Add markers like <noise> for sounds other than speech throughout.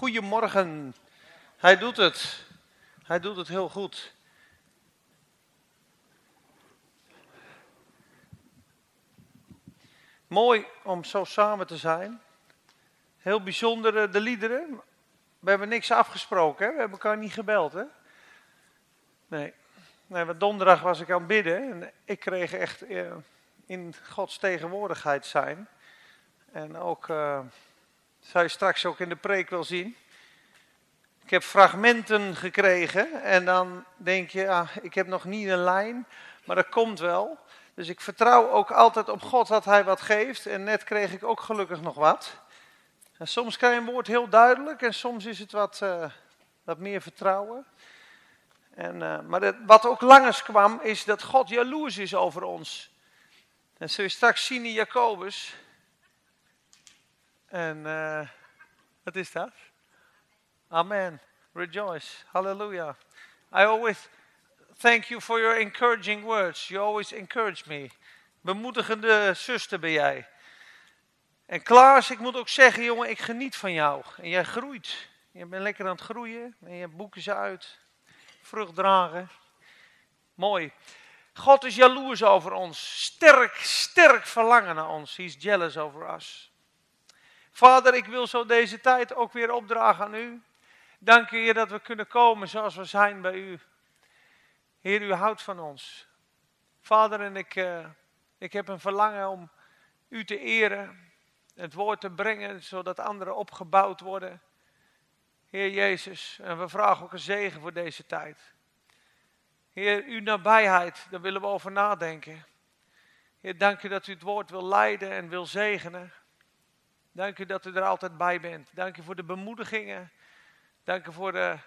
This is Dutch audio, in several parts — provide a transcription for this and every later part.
Goedemorgen. Hij doet het. Hij doet het heel goed. Mooi om zo samen te zijn. Heel bijzonder eh, de liederen. We hebben niks afgesproken, hè? we hebben elkaar niet gebeld. Hè? Nee. nee, want donderdag was ik aan het bidden en ik kreeg echt eh, in Gods tegenwoordigheid zijn. En ook, uh, zou je straks ook in de preek wel zien. Ik heb fragmenten gekregen en dan denk je, ah, ik heb nog niet een lijn, maar dat komt wel. Dus ik vertrouw ook altijd op God dat Hij wat geeft. En net kreeg ik ook gelukkig nog wat. En soms krijg je een woord heel duidelijk en soms is het wat, uh, wat meer vertrouwen. En, uh, maar dat, wat ook langers kwam, is dat God jaloers is over ons. En zul je straks zien in Jacobus. En uh, wat is dat? Amen. Rejoice. Hallelujah. I always thank you for your encouraging words. You always encourage me. Bemoedigende zuster ben jij. En Klaas, ik moet ook zeggen, jongen, ik geniet van jou. En jij groeit. Je bent lekker aan het groeien. En je boeken ze uit. Vrucht dragen. Mooi. God is jaloers over ons. Sterk, sterk verlangen naar ons. He's jealous over us. Vader, ik wil zo deze tijd ook weer opdragen aan u. Dank u, Heer, dat we kunnen komen zoals we zijn bij u. Heer, u houdt van ons. Vader, en ik, uh, ik heb een verlangen om u te eren, het woord te brengen, zodat anderen opgebouwd worden. Heer Jezus, en we vragen ook een zegen voor deze tijd. Heer, uw nabijheid, daar willen we over nadenken. Heer, dank u dat u het woord wil leiden en wil zegenen. Dank u dat u er altijd bij bent. Dank u voor de bemoedigingen. Dank u voor de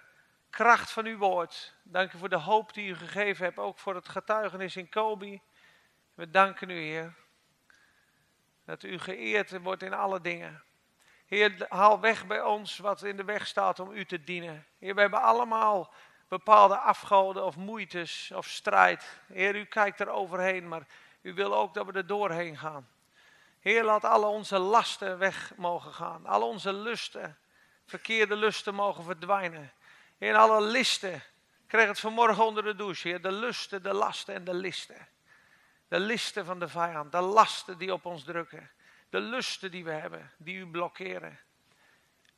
kracht van uw woord. Dank u voor de hoop die u gegeven hebt, ook voor het getuigenis in Kobi. We danken u, Heer, dat u geëerd wordt in alle dingen. Heer, haal weg bij ons wat in de weg staat om u te dienen. Heer, we hebben allemaal bepaalde afgoden of moeites of strijd. Heer, u kijkt er overheen, maar u wil ook dat we er doorheen gaan. Heer, laat alle onze lasten weg mogen gaan. Al onze lusten, verkeerde lusten mogen verdwijnen. Heer, alle listen. Ik kreeg het vanmorgen onder de douche, Heer. De lusten, de lasten en de listen. De listen van de vijand, de lasten die op ons drukken. De lusten die we hebben, die u blokkeren.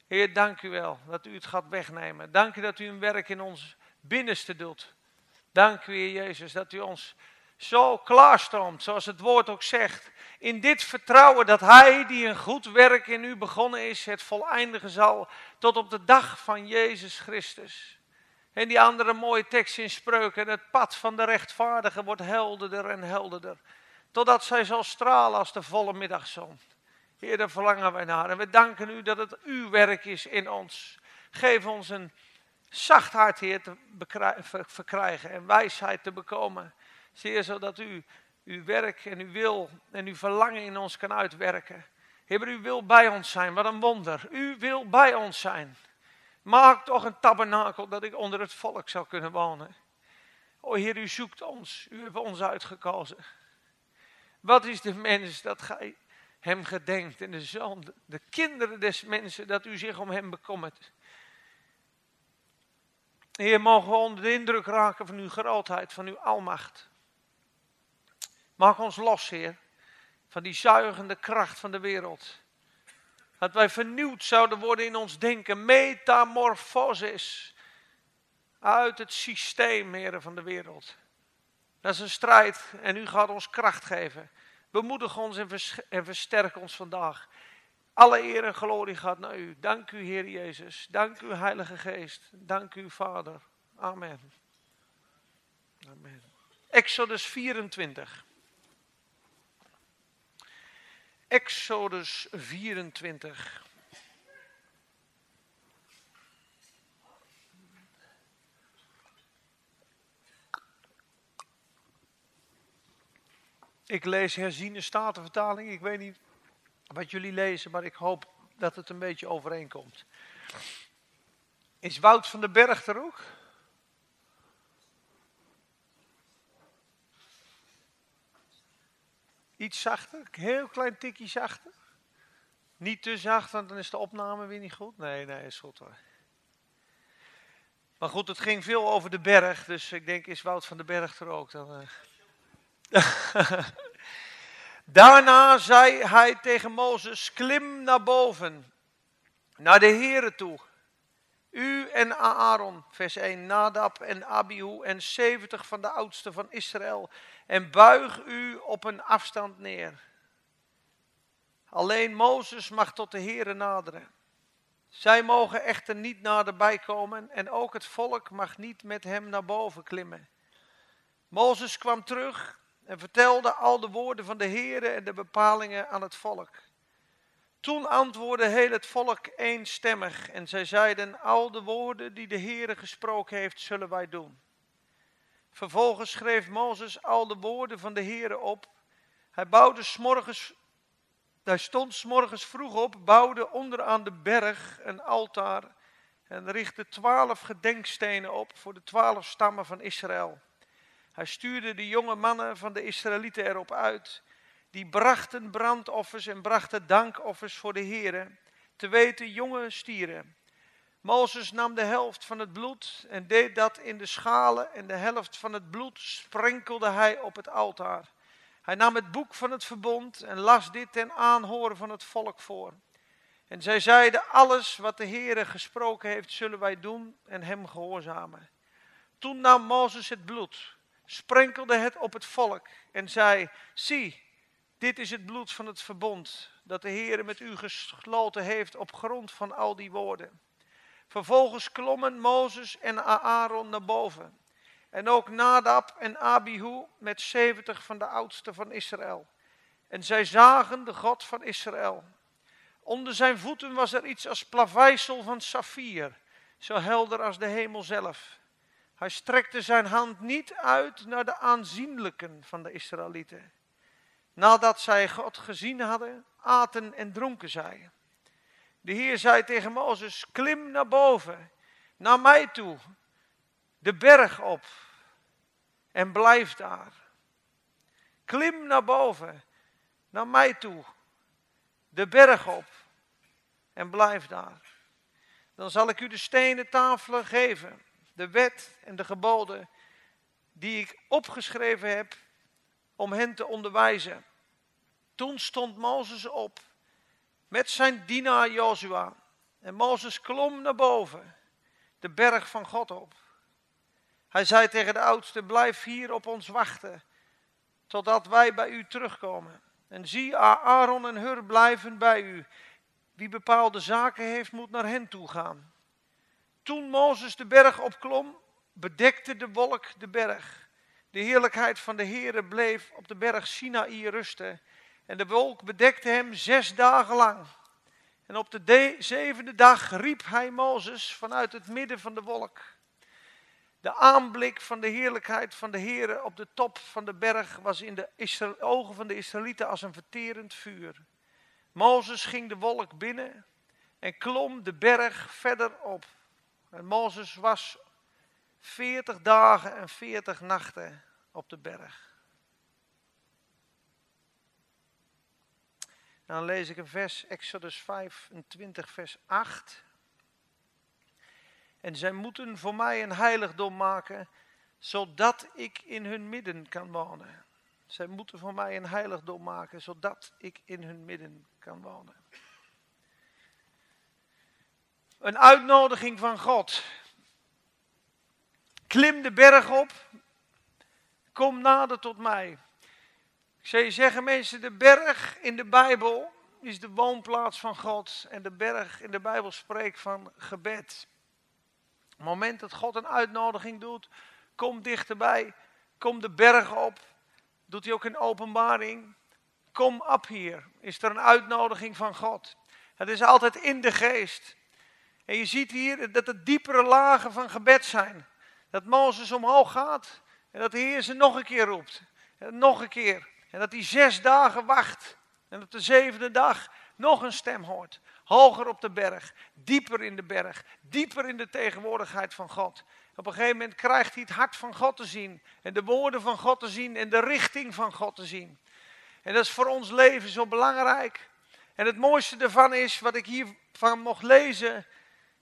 Heer, dank u wel dat u het gaat wegnemen. Dank u dat u een werk in ons binnenste doet. Dank u, Heer Jezus, dat u ons zo klaarstroomt, zoals het woord ook zegt. In dit vertrouwen dat Hij die een goed werk in u begonnen is, het voleindigen zal tot op de dag van Jezus Christus. En die andere mooie tekst in spreuken, het pad van de rechtvaardige wordt helderder en helderder. Totdat zij zal stralen als de volle middagzon. Heer, daar verlangen wij naar. En we danken u dat het uw werk is in ons. Geef ons een zacht hart, Heer, te verkrijgen en wijsheid te bekomen. Zeer zodat u uw werk en uw wil en uw verlangen in ons kan uitwerken. Heer, u wil bij ons zijn. Wat een wonder. U wil bij ons zijn. Maak toch een tabernakel dat ik onder het volk zou kunnen wonen. O Heer, u zoekt ons. U heeft ons uitgekozen. Wat is de mens dat gij hem gedenkt en de zoon, de kinderen des mensen, dat u zich om hem bekommert. Heer, mogen we onder de indruk raken van uw grootheid, van uw almacht. Maak ons los, Heer, van die zuigende kracht van de wereld. Dat wij vernieuwd zouden worden in ons denken. Metamorphosis. Uit het systeem, Heer, van de wereld. Dat is een strijd en u gaat ons kracht geven. Bemoedig ons en, en versterk ons vandaag. Alle eer en glorie gaat naar u. Dank u, Heer Jezus. Dank u, Heilige Geest. Dank u, Vader. Amen. Amen. Exodus 24. Exodus 24. Ik lees herziene statenvertaling. Ik weet niet wat jullie lezen, maar ik hoop dat het een beetje overeenkomt. Is Wout van den Berg er ook? Iets zachter, een heel klein tikje zachter. Niet te zacht, want dan is de opname weer niet goed. Nee, nee, is goed hoor. Maar goed, het ging veel over de berg, dus ik denk, is Wout van de Berg er ook dan? Uh... <laughs> Daarna zei hij tegen Mozes, klim naar boven, naar de Here toe. U en Aaron, vers 1, Nadab en Abihu en 70 van de oudsten van Israël. En buig u op een afstand neer. Alleen Mozes mag tot de Here naderen. Zij mogen echter niet naderbij komen en ook het volk mag niet met hem naar boven klimmen. Mozes kwam terug en vertelde al de woorden van de Here en de bepalingen aan het volk. Toen antwoordde heel het volk eenstemmig en zij zeiden, al de woorden die de Heere gesproken heeft, zullen wij doen. Vervolgens schreef Mozes al de woorden van de Heere op. Hij bouwde smorgens, hij stond smorgens vroeg op, bouwde onderaan de berg een altaar en richtte twaalf gedenkstenen op voor de twaalf stammen van Israël. Hij stuurde de jonge mannen van de Israëlieten erop uit die brachten brandoffers en brachten dankoffers voor de Heere, te weten jonge stieren. Mozes nam de helft van het bloed en deed dat in de schalen en de helft van het bloed sprenkelde hij op het altaar. Hij nam het boek van het verbond en las dit ten aanhoren van het volk voor. En zij zeiden, alles wat de Heere gesproken heeft, zullen wij doen en hem gehoorzamen. Toen nam Mozes het bloed, sprenkelde het op het volk en zei, zie, dit is het bloed van het verbond dat de Heer met u gesloten heeft op grond van al die woorden. Vervolgens klommen Mozes en Aaron naar boven. En ook Nadab en Abihu met zeventig van de oudsten van Israël. En zij zagen de God van Israël. Onder zijn voeten was er iets als plaveisel van saffier, zo helder als de hemel zelf. Hij strekte zijn hand niet uit naar de aanzienlijken van de Israëlieten Nadat zij God gezien hadden, aten en dronken zij. De Heer zei tegen Mozes, klim naar boven, naar mij toe, de berg op en blijf daar. Klim naar boven, naar mij toe, de berg op en blijf daar. Dan zal ik u de stenen tafelen geven, de wet en de geboden die ik opgeschreven heb om hen te onderwijzen. Toen stond Mozes op met zijn dienaar Jozua. En Mozes klom naar boven, de berg van God op. Hij zei tegen de oudste, blijf hier op ons wachten, totdat wij bij u terugkomen. En zie, Aaron en Hur blijven bij u. Wie bepaalde zaken heeft, moet naar hen toe gaan. Toen Mozes de berg opklom, bedekte de wolk de berg. De heerlijkheid van de Heere bleef op de berg Sinaï rusten. En de wolk bedekte hem zes dagen lang. En op de zevende dag riep hij Mozes vanuit het midden van de wolk. De aanblik van de heerlijkheid van de Heere op de top van de berg was in de ogen van de Israëlieten als een verterend vuur. Mozes ging de wolk binnen en klom de berg verder op. En Mozes was veertig dagen en veertig nachten op de berg. Dan lees ik een vers, Exodus 25, vers 8. En zij moeten voor mij een heiligdom maken, zodat ik in hun midden kan wonen. Zij moeten voor mij een heiligdom maken, zodat ik in hun midden kan wonen. Een uitnodiging van God. Klim de berg op, kom nader tot mij. Ik zou je zeggen, mensen, de berg in de Bijbel is de woonplaats van God. En de berg in de Bijbel spreekt van gebed. Op het moment dat God een uitnodiging doet, kom dichterbij, kom de berg op. Doet hij ook in openbaring. Kom op hier, is er een uitnodiging van God. Het is altijd in de geest. En je ziet hier dat het diepere lagen van gebed zijn. Dat Mozes omhoog gaat en dat de Heer ze nog een keer roept. Nog een keer. En dat hij zes dagen wacht. En op de zevende dag nog een stem hoort. Hoger op de berg, dieper in de berg, dieper in de tegenwoordigheid van God. Op een gegeven moment krijgt hij het hart van God te zien. En de woorden van God te zien en de richting van God te zien. En dat is voor ons leven zo belangrijk. En het mooiste ervan is, wat ik hiervan mocht lezen,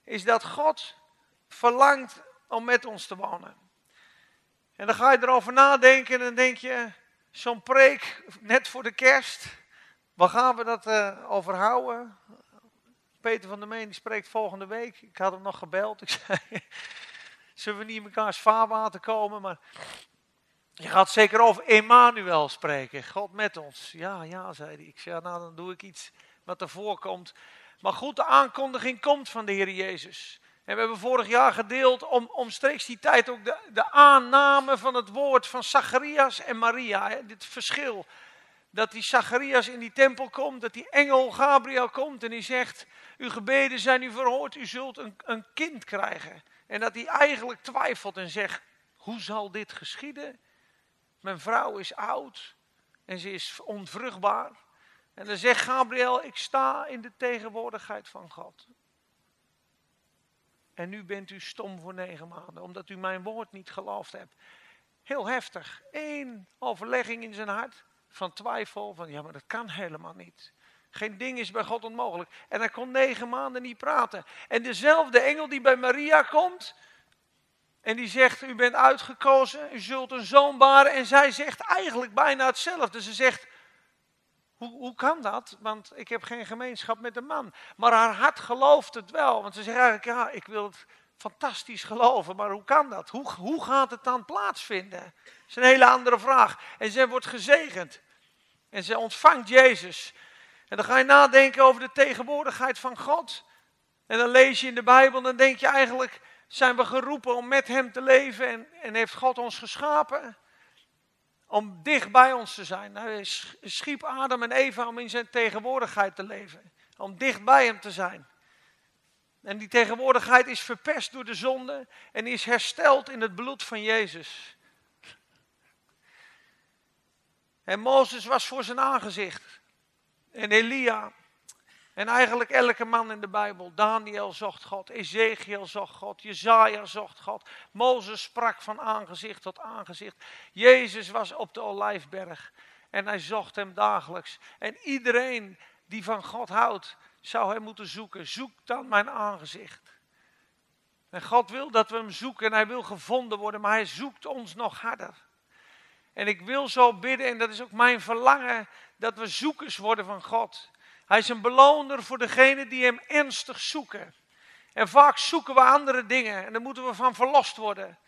is dat God verlangt om met ons te wonen. En dan ga je erover nadenken en dan denk je, zo'n preek net voor de kerst, waar gaan we dat uh, over houden? Peter van der Meen spreekt volgende week. Ik had hem nog gebeld. Ik <laughs> zei, zullen we niet in mekaars vaarwater komen? Maar je gaat zeker over Emmanuel spreken. God met ons. Ja, ja, zei hij. Ik zei, nou dan doe ik iets wat ervoor komt. Maar goed, de aankondiging komt van de Heer Jezus. En we hebben vorig jaar gedeeld om, omstreeks die tijd ook de, de aanname van het woord van Zacharias en Maria. Hè, dit verschil. Dat die Zacharias in die tempel komt, dat die engel Gabriel komt en die zegt, uw gebeden zijn u verhoord, u zult een, een kind krijgen. En dat hij eigenlijk twijfelt en zegt, hoe zal dit geschieden? Mijn vrouw is oud en ze is onvruchtbaar. En dan zegt Gabriel, ik sta in de tegenwoordigheid van God. En nu bent u stom voor negen maanden, omdat u mijn woord niet geloofd hebt. Heel heftig. Eén overlegging in zijn hart van twijfel, van ja, maar dat kan helemaal niet. Geen ding is bij God onmogelijk. En hij kon negen maanden niet praten. En dezelfde engel die bij Maria komt, en die zegt, u bent uitgekozen, u zult een zoon baren. En zij zegt eigenlijk bijna hetzelfde. Ze zegt, hoe, hoe kan dat? Want ik heb geen gemeenschap met een man. Maar haar hart gelooft het wel. Want ze zegt eigenlijk, ja, ik wil het fantastisch geloven. Maar hoe kan dat? Hoe, hoe gaat het dan plaatsvinden? Dat is een hele andere vraag. En zij wordt gezegend. En ze ontvangt Jezus. En dan ga je nadenken over de tegenwoordigheid van God. En dan lees je in de Bijbel en dan denk je eigenlijk, zijn we geroepen om met Hem te leven en, en heeft God ons geschapen? Om dicht bij ons te zijn. Hij schiep Adam en Eva om in zijn tegenwoordigheid te leven. Om dicht bij hem te zijn. En die tegenwoordigheid is verpest door de zonde en is hersteld in het bloed van Jezus. En Mozes was voor zijn aangezicht. En Elia. En eigenlijk elke man in de Bijbel. Daniel zocht God, Ezekiel zocht God, Jezaja zocht God. Mozes sprak van aangezicht tot aangezicht. Jezus was op de Olijfberg en hij zocht hem dagelijks. En iedereen die van God houdt, zou hem moeten zoeken. Zoek dan mijn aangezicht. En God wil dat we hem zoeken en hij wil gevonden worden, maar hij zoekt ons nog harder. En ik wil zo bidden, en dat is ook mijn verlangen, dat we zoekers worden van God. Hij is een beloner voor degenen die hem ernstig zoeken. En vaak zoeken we andere dingen en daar moeten we van verlost worden.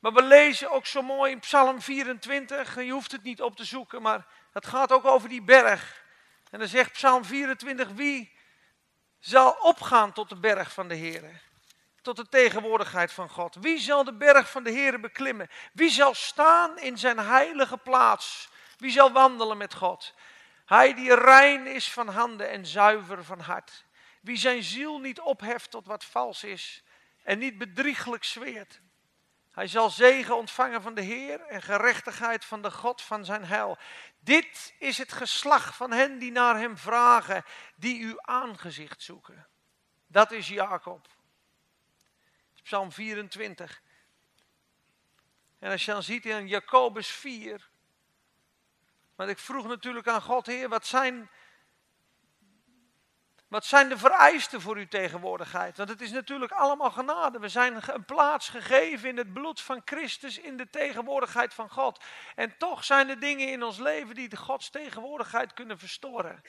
Maar we lezen ook zo mooi in Psalm 24, je hoeft het niet op te zoeken, maar het gaat ook over die berg. En dan zegt Psalm 24, wie zal opgaan tot de berg van de Heer? Tot de tegenwoordigheid van God. Wie zal de berg van de Heer beklimmen? Wie zal staan in zijn heilige plaats? Wie zal wandelen met God? Hij die rein is van handen en zuiver van hart. Wie zijn ziel niet opheft tot wat vals is en niet bedrieglijk zweert. Hij zal zegen ontvangen van de Heer en gerechtigheid van de God van zijn heil. Dit is het geslacht van hen die naar hem vragen, die uw aangezicht zoeken. Dat is Jacob. Psalm 24. En als je dan ziet in Jacobus 4, want ik vroeg natuurlijk aan God, Heer, wat zijn, wat zijn de vereisten voor uw tegenwoordigheid? Want het is natuurlijk allemaal genade. We zijn een plaats gegeven in het bloed van Christus, in de tegenwoordigheid van God. En toch zijn er dingen in ons leven die de Gods tegenwoordigheid kunnen verstoren.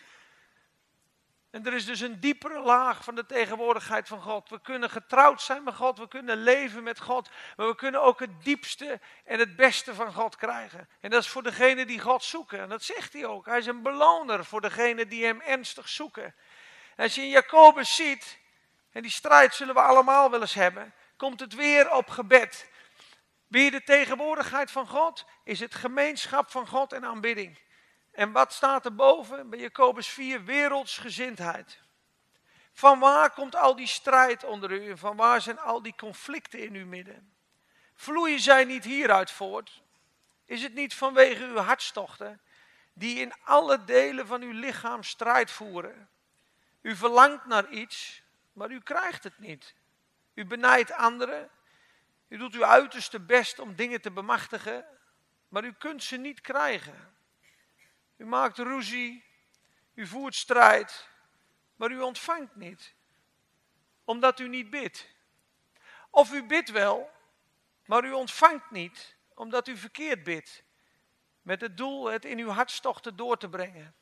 En er is dus een diepere laag van de tegenwoordigheid van God. We kunnen getrouwd zijn met God, we kunnen leven met God, maar we kunnen ook het diepste en het beste van God krijgen. En dat is voor degenen die God zoeken. En dat zegt hij ook. Hij is een beloner voor degenen die hem ernstig zoeken. En als je in Jacobus ziet, en die strijd zullen we allemaal wel eens hebben, komt het weer op gebed. Weer de tegenwoordigheid van God is het gemeenschap van God en aanbidding. En wat staat er boven bij Jacobus 4? Wereldsgezindheid. Van waar komt al die strijd onder u van waar zijn al die conflicten in uw midden? Vloeien zij niet hieruit voort? Is het niet vanwege uw hartstochten die in alle delen van uw lichaam strijd voeren? U verlangt naar iets, maar u krijgt het niet. U benijdt anderen. U doet uw uiterste best om dingen te bemachtigen, maar u kunt ze niet krijgen. U maakt ruzie, u voert strijd, maar u ontvangt niet, omdat u niet bidt. Of u bidt wel, maar u ontvangt niet, omdat u verkeerd bidt, met het doel het in uw hartstochten door te brengen.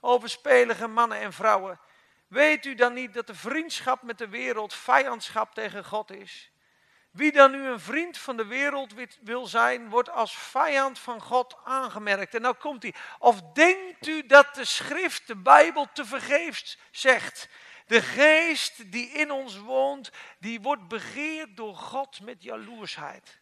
Overspelige mannen en vrouwen, weet u dan niet dat de vriendschap met de wereld vijandschap tegen God is? Wie dan nu een vriend van de wereld wil zijn, wordt als vijand van God aangemerkt. En nou komt hij. Of denkt u dat de schrift, de Bijbel, te vergeefs zegt? De geest die in ons woont, die wordt begeerd door God met jaloersheid.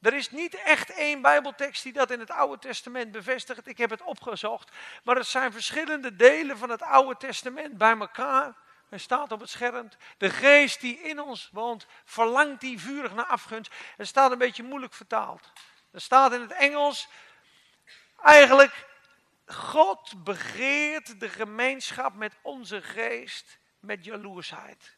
Er is niet echt één Bijbeltekst die dat in het Oude Testament bevestigt. Ik heb het opgezocht. Maar het zijn verschillende delen van het Oude Testament bij elkaar. Er staat op het scherm, de geest die in ons woont, verlangt die vurig naar afgunst. Het staat een beetje moeilijk vertaald. Er staat in het Engels, eigenlijk, God begeert de gemeenschap met onze geest met jaloersheid.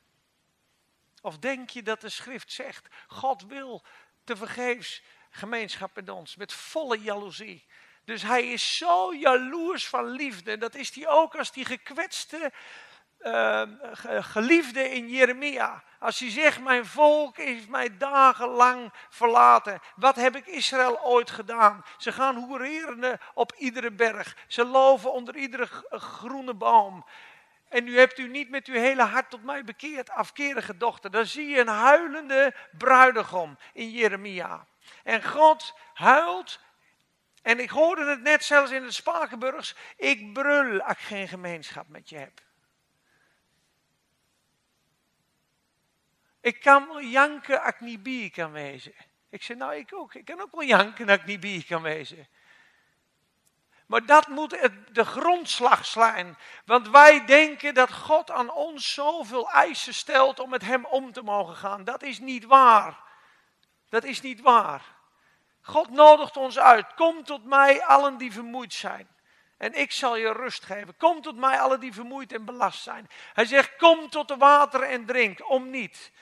Of denk je dat de schrift zegt, God wil te vergeefs gemeenschap met ons, met volle jaloezie. Dus hij is zo jaloers van liefde, dat is hij ook als die gekwetste uh, geliefde in Jeremia. Als hij zegt, mijn volk heeft mij dagenlang verlaten. Wat heb ik Israël ooit gedaan? Ze gaan hoereren op iedere berg. Ze loven onder iedere groene boom. En nu hebt u niet met uw hele hart tot mij bekeerd, afkerige dochter. Dan zie je een huilende bruidegom in Jeremia. En God huilt. En ik hoorde het net zelfs in de Spakenburgs. Ik brul als ik geen gemeenschap met je heb. Ik kan wel janken als ik niet kan wezen. Ik zei, nou ik ook. Ik kan ook wel janken als ik niet kan wezen. Maar dat moet de grondslag slaan. Want wij denken dat God aan ons zoveel eisen stelt om met Hem om te mogen gaan. Dat is niet waar. Dat is niet waar. God nodigt ons uit. Kom tot mij, allen die vermoeid zijn. En ik zal je rust geven. Kom tot mij, allen die vermoeid en belast zijn. Hij zegt, kom tot de wateren en drink. Om niet.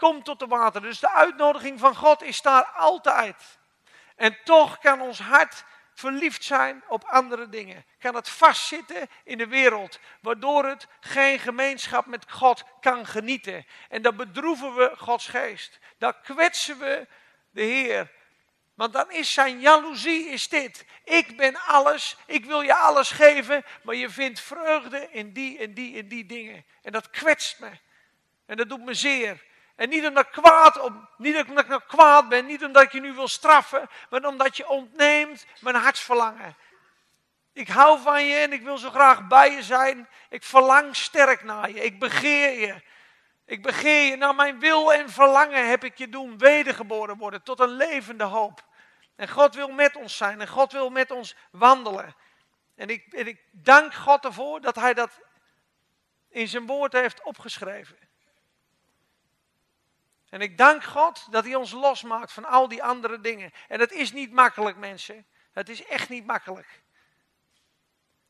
Kom tot de water. Dus de uitnodiging van God is daar altijd. En toch kan ons hart verliefd zijn op andere dingen. Kan het vastzitten in de wereld, waardoor het geen gemeenschap met God kan genieten. En dan bedroeven we Gods geest. Dan kwetsen we de Heer. Want dan is zijn jaloezie is dit. Ik ben alles, ik wil je alles geven, maar je vindt vreugde in die en die en die dingen. En dat kwetst me. En dat doet me zeer. En niet omdat ik kwaad, niet omdat ik nou kwaad ben, niet omdat ik je nu wil straffen, maar omdat je ontneemt mijn hartsverlangen. Ik hou van je en ik wil zo graag bij je zijn. Ik verlang sterk naar je. Ik begeer je. Ik begeer je. Naar mijn wil en verlangen heb ik je doen wedergeboren worden tot een levende hoop. En God wil met ons zijn en God wil met ons wandelen. En ik, en ik dank God ervoor dat Hij dat in zijn woord heeft opgeschreven. En ik dank God dat hij ons losmaakt van al die andere dingen. En het is niet makkelijk, mensen. Het is echt niet makkelijk.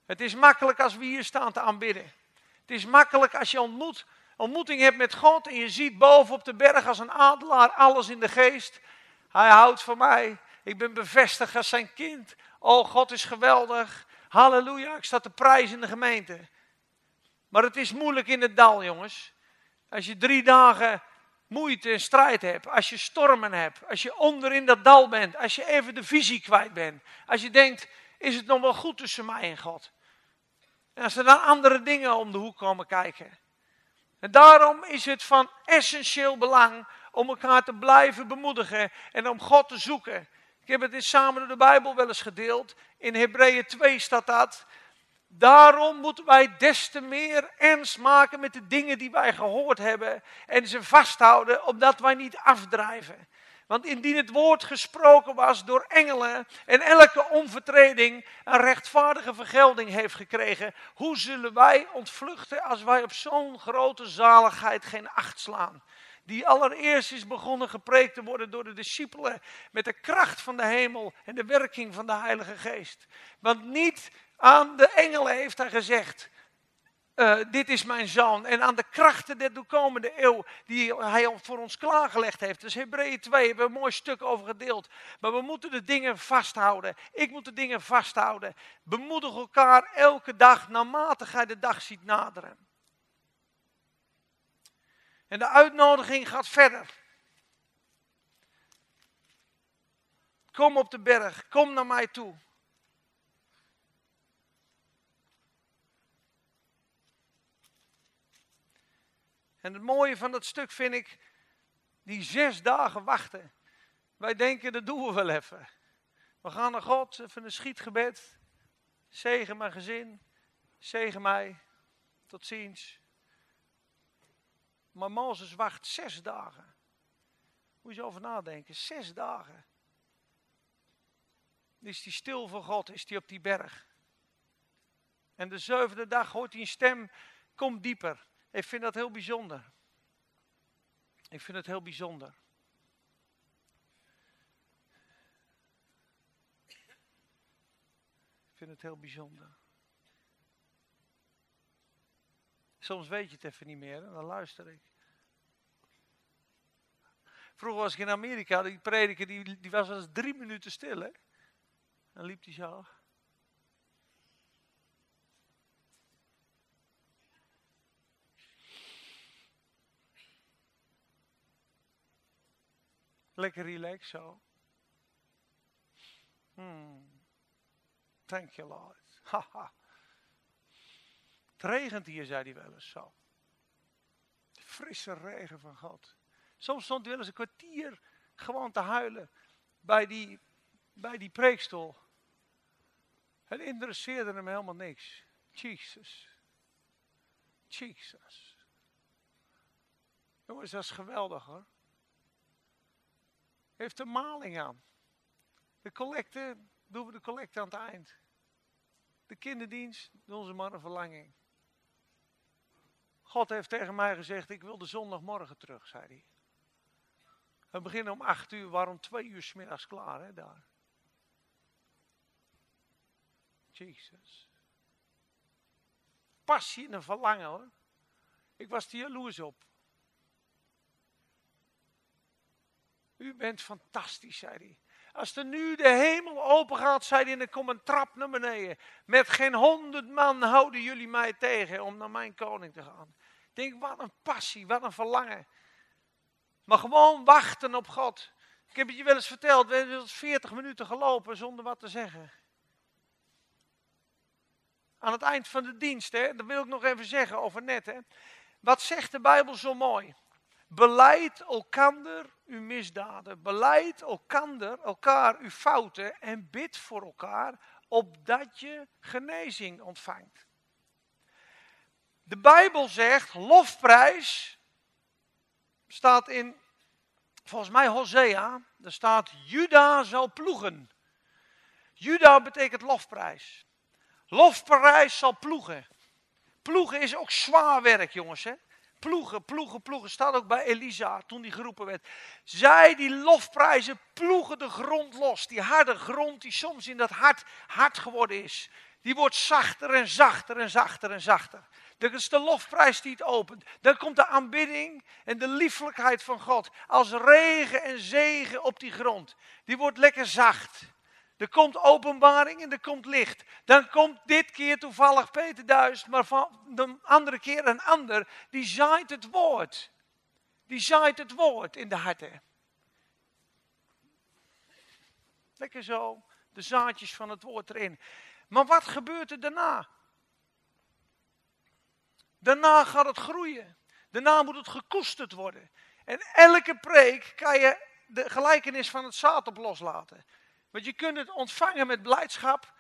Het is makkelijk als we hier staan te aanbidden. Het is makkelijk als je ontmoet, ontmoeting hebt met God en je ziet boven op de berg als een adelaar alles in de geest. Hij houdt van mij. Ik ben bevestigd als zijn kind. Oh, God is geweldig. Halleluja, ik sta te prijs in de gemeente. Maar het is moeilijk in het dal, jongens. Als je drie dagen moeite en strijd hebt, als je stormen hebt, als je onder in dat dal bent, als je even de visie kwijt bent, als je denkt, is het nog wel goed tussen mij en God? En als er dan andere dingen om de hoek komen kijken. En daarom is het van essentieel belang om elkaar te blijven bemoedigen en om God te zoeken. Ik heb het in samen door de Bijbel wel eens gedeeld. In Hebreeën 2 staat dat. Daarom moeten wij des te meer ernst maken met de dingen die wij gehoord hebben en ze vasthouden, opdat wij niet afdrijven. Want indien het woord gesproken was door engelen en elke onvertreding een rechtvaardige vergelding heeft gekregen, hoe zullen wij ontvluchten als wij op zo'n grote zaligheid geen acht slaan? Die allereerst is begonnen gepreekt te worden door de discipelen met de kracht van de hemel en de werking van de Heilige Geest. Want niet aan de engelen heeft hij gezegd: eh, dit is mijn zoon. En aan de krachten der toekomende eeuw die hij voor ons klaargelegd heeft. Dus Hebreeën 2 hebben we een mooi stuk over gedeeld. Maar we moeten de dingen vasthouden. Ik moet de dingen vasthouden. Bemoedig elkaar elke dag naarmate gij de dag ziet naderen. En de uitnodiging gaat verder. Kom op de berg, kom naar mij toe. En het mooie van dat stuk vind ik, die zes dagen wachten. Wij denken, dat doen we wel even. We gaan naar God, even een schietgebed. Zegen mijn gezin, zegen mij, tot ziens. Maar Mozes wacht zes dagen. Moet je over nadenken, zes dagen. Is hij stil voor God, is hij op die berg. En de zevende dag hoort hij een stem, kom dieper. Ik vind dat heel bijzonder. Ik vind het heel bijzonder. Ik vind het heel bijzonder. Soms weet je het even niet meer dan luister ik. Vroeger was ik in Amerika, die prediker die, die was wel eens drie minuten stil. Hè? Dan liep hij zo. Lekker relax zo. Hmm. Thank you Lord. <laughs> Het regent hier, zei hij wel eens zo. frisse regen van God. Soms stond hij wel eens een kwartier gewoon te huilen bij die, bij die preekstoel. Het interesseerde hem helemaal niks. Jesus. Jesus. Jongens, dat is geweldig hoor. Heeft de maling aan. De collecte, doen we de collecte aan het eind. De kinderdienst, doen ze maar een verlanging. God heeft tegen mij gezegd, ik wil de zondagmorgen terug, zei hij. We beginnen om acht uur, waarom twee uur smiddags klaar, hè, daar. Jezus. Passie en een verlangen, hoor. Ik was er jaloers op. U bent fantastisch, zei hij. Als er nu de hemel open gaat, zei hij, er komt een trap naar beneden. Met geen honderd man houden jullie mij tegen om naar mijn koning te gaan. Ik denk, wat een passie, wat een verlangen. Maar gewoon wachten op God. Ik heb het je wel eens verteld, we hebben 40 minuten gelopen zonder wat te zeggen. Aan het eind van de dienst, hè, dat wil ik nog even zeggen over net. Hè. Wat zegt de Bijbel zo mooi? Beleid elkander uw misdaden. Beleid elkander, elkaar uw fouten en bid voor elkaar, opdat je genezing ontvangt. De Bijbel zegt, lofprijs, staat in, volgens mij Hosea, er staat, Juda zal ploegen. Juda betekent lofprijs. Lofprijs zal ploegen. Ploegen is ook zwaar werk, jongens. Hè? Ploegen, ploegen, ploegen. Staat ook bij Elisa toen die geroepen werd. Zij die lofprijzen ploegen de grond los. Die harde grond die soms in dat hart hard geworden is. Die wordt zachter en zachter en zachter en zachter. Dat is de lofprijs die het opent. Dan komt de aanbidding en de lieflijkheid van God. Als regen en zegen op die grond. Die wordt lekker zacht. Er komt openbaring en er komt licht. Dan komt dit keer toevallig Peter Duist, maar van de andere keer een ander. Die zaait het woord. Die zaait het woord in de harten. Lekker zo, de zaadjes van het woord erin. Maar wat gebeurt er daarna? Daarna gaat het groeien. Daarna moet het gekoesterd worden. En elke preek kan je de gelijkenis van het zaad op loslaten. Want je kunt het ontvangen met blijdschap.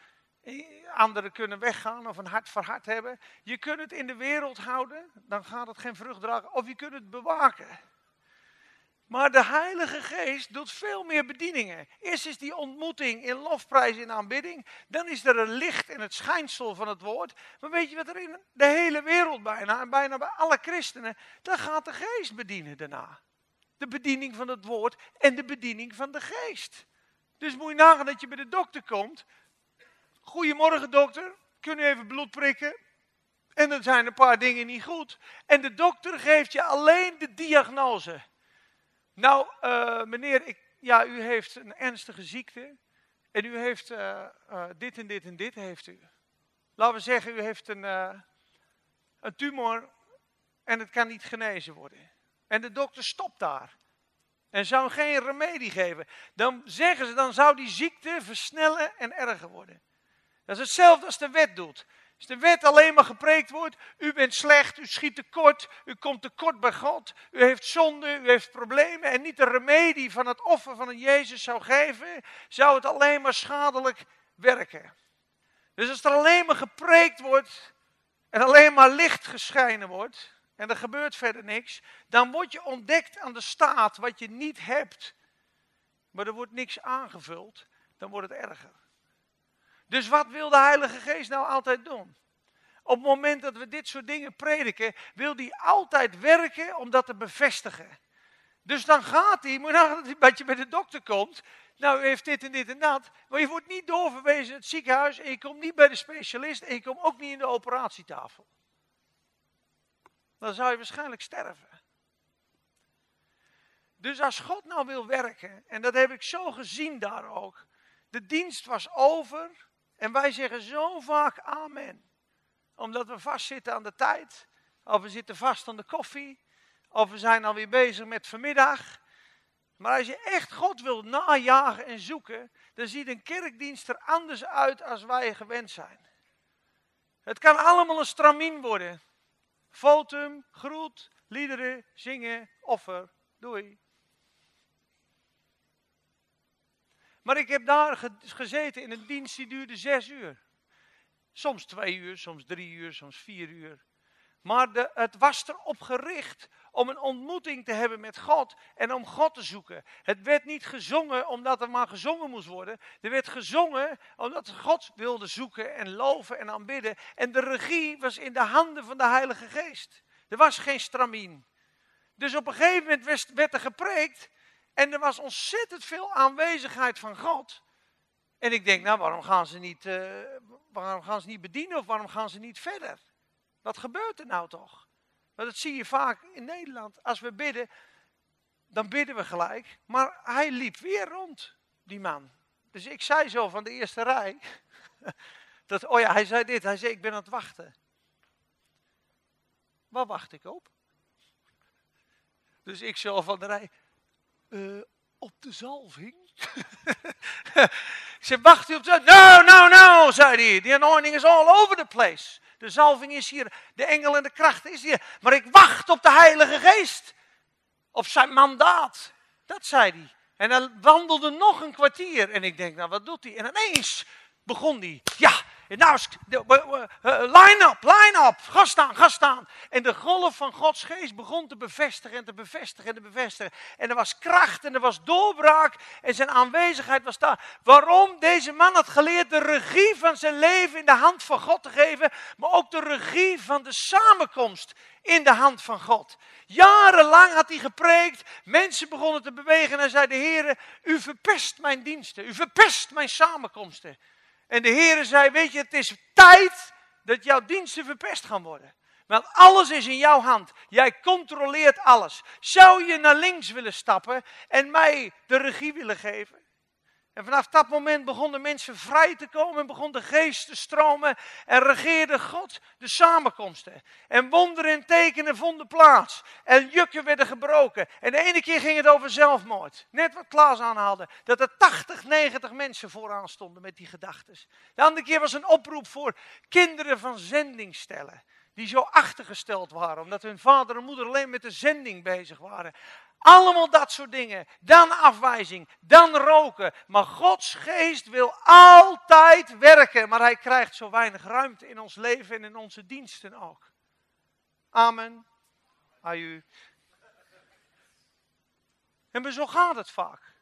Anderen kunnen weggaan of een hart voor hart hebben. Je kunt het in de wereld houden, dan gaat het geen vrucht dragen. Of je kunt het bewaken. Maar de Heilige Geest doet veel meer bedieningen. Eerst is die ontmoeting in lofprijs en aanbidding. Dan is er een licht in het schijnsel van het woord. Maar weet je wat er in de hele wereld bijna, en bijna bij alle christenen, dan gaat de Geest bedienen daarna. De bediening van het woord en de bediening van de Geest. Dus moet je nagaan dat je bij de dokter komt. Goedemorgen dokter, kun u even bloed prikken? En er zijn een paar dingen niet goed. En de dokter geeft je alleen de diagnose. Nou, uh, meneer, ik, ja, u heeft een ernstige ziekte. En u heeft uh, uh, dit en dit en dit heeft u. Laten we zeggen, u heeft een, een tumor en het kan niet genezen worden. En de dokter stopt daar. En zou geen remedie geven. Dan zeggen ze, dan zou die ziekte versnellen en erger worden. Dat is hetzelfde als de wet doet. Als de wet alleen maar gepreekt wordt, u bent slecht, u schiet tekort, u komt tekort bij God, u heeft zonde, u heeft problemen en niet de remedie van het offer van een Jezus zou geven, zou het alleen maar schadelijk werken. Dus als er alleen maar gepreekt wordt en alleen maar licht geschijnen wordt en er gebeurt verder niks, dan word je ontdekt aan de staat wat je niet hebt. Maar er wordt niks aangevuld, dan wordt het erger. Dus wat wil de Heilige Geest nou altijd doen? Op het moment dat we dit soort dingen prediken, wil hij altijd werken om dat te bevestigen. Dus dan gaat hij, maar dat je bij de dokter komt, nou u heeft dit en dit en dat, maar je wordt niet doorverwezen in het ziekenhuis en je komt niet bij de specialist en je komt ook niet in de operatietafel. Dan zou je waarschijnlijk sterven. Dus als God nou wil werken, en dat heb ik zo gezien daar ook, de dienst was over, en wij zeggen zo vaak amen. Omdat we vastzitten aan de tijd. Of we zitten vast aan de koffie. Of we zijn alweer bezig met vanmiddag. Maar als je echt God wil najagen en zoeken, dan ziet een kerkdienst er anders uit als wij gewend zijn. Het kan allemaal een stramien worden. Fotum, groet, liederen, zingen, offer, doei. Maar ik heb daar gezeten in een dienst die duurde zes uur. Soms twee uur, soms drie uur, soms vier uur. Maar de, het was erop gericht om een ontmoeting te hebben met God en om God te zoeken. Het werd niet gezongen omdat er maar gezongen moest worden. Er werd gezongen omdat God wilde zoeken en loven en aanbidden. En de regie was in de handen van de Heilige Geest. Er was geen stramien. Dus op een gegeven moment werd er gepreekt en er was ontzettend veel aanwezigheid van God. En ik denk, nou, waarom gaan ze niet, uh, waarom gaan ze niet bedienen of waarom gaan ze niet verder? Wat gebeurt er nou toch? Want dat zie je vaak in Nederland. Als we bidden, dan bidden we gelijk. Maar hij liep weer rond, die man. Dus ik zei zo van de eerste rij. <laughs> Dat, oh ja, hij zei dit. Hij zei, ik ben aan het wachten. Waar wacht ik op? Dus ik zo van de rij. Uh, op de zalving? <laughs> wacht u op de No, no, no, zei hij. The anointing is all over the place. De zalving is hier, de engel en de kracht is hier. Maar ik wacht op de Heilige Geest. Op zijn mandaat. Dat zei hij. En dan wandelde nog een kwartier. En ik denk, nou wat doet hij? En ineens begon hij. Ja, nou, line up, line up, ga staan, ga staan. En de golf van Gods geest begon te bevestigen en te bevestigen en te bevestigen. En er was kracht en er was doorbraak en zijn aanwezigheid was daar. Waarom? Deze man had geleerd de regie van zijn leven in de hand van God te geven, maar ook de regie van de samenkomst in de hand van God. Jarenlang had hij gepreekt, mensen begonnen te bewegen en hij zei, de Heer, u verpest mijn diensten, u verpest mijn samenkomsten. En de Heer zei, weet je, het is tijd dat jouw diensten verpest gaan worden. Want alles is in jouw hand. Jij controleert alles. Zou je naar links willen stappen en mij de regie willen geven? En vanaf dat moment begonnen mensen vrij te komen en begon de geest te stromen en regeerde God de samenkomsten. En wonderen en tekenen vonden plaats. En jukken werden gebroken. En de ene keer ging het over zelfmoord. Net wat Klaas aanhaalde. Dat er 80, 90 mensen vooraan stonden met die gedachten. De andere keer was een oproep voor kinderen van zendingstellen. Die zo achtergesteld waren, omdat hun vader en moeder alleen met de zending bezig waren. Allemaal dat soort dingen. Dan afwijzing, dan roken. Maar Gods geest wil altijd werken, maar hij krijgt zo weinig ruimte in ons leven en in onze diensten ook. Amen. Aju. En zo gaat het vaak.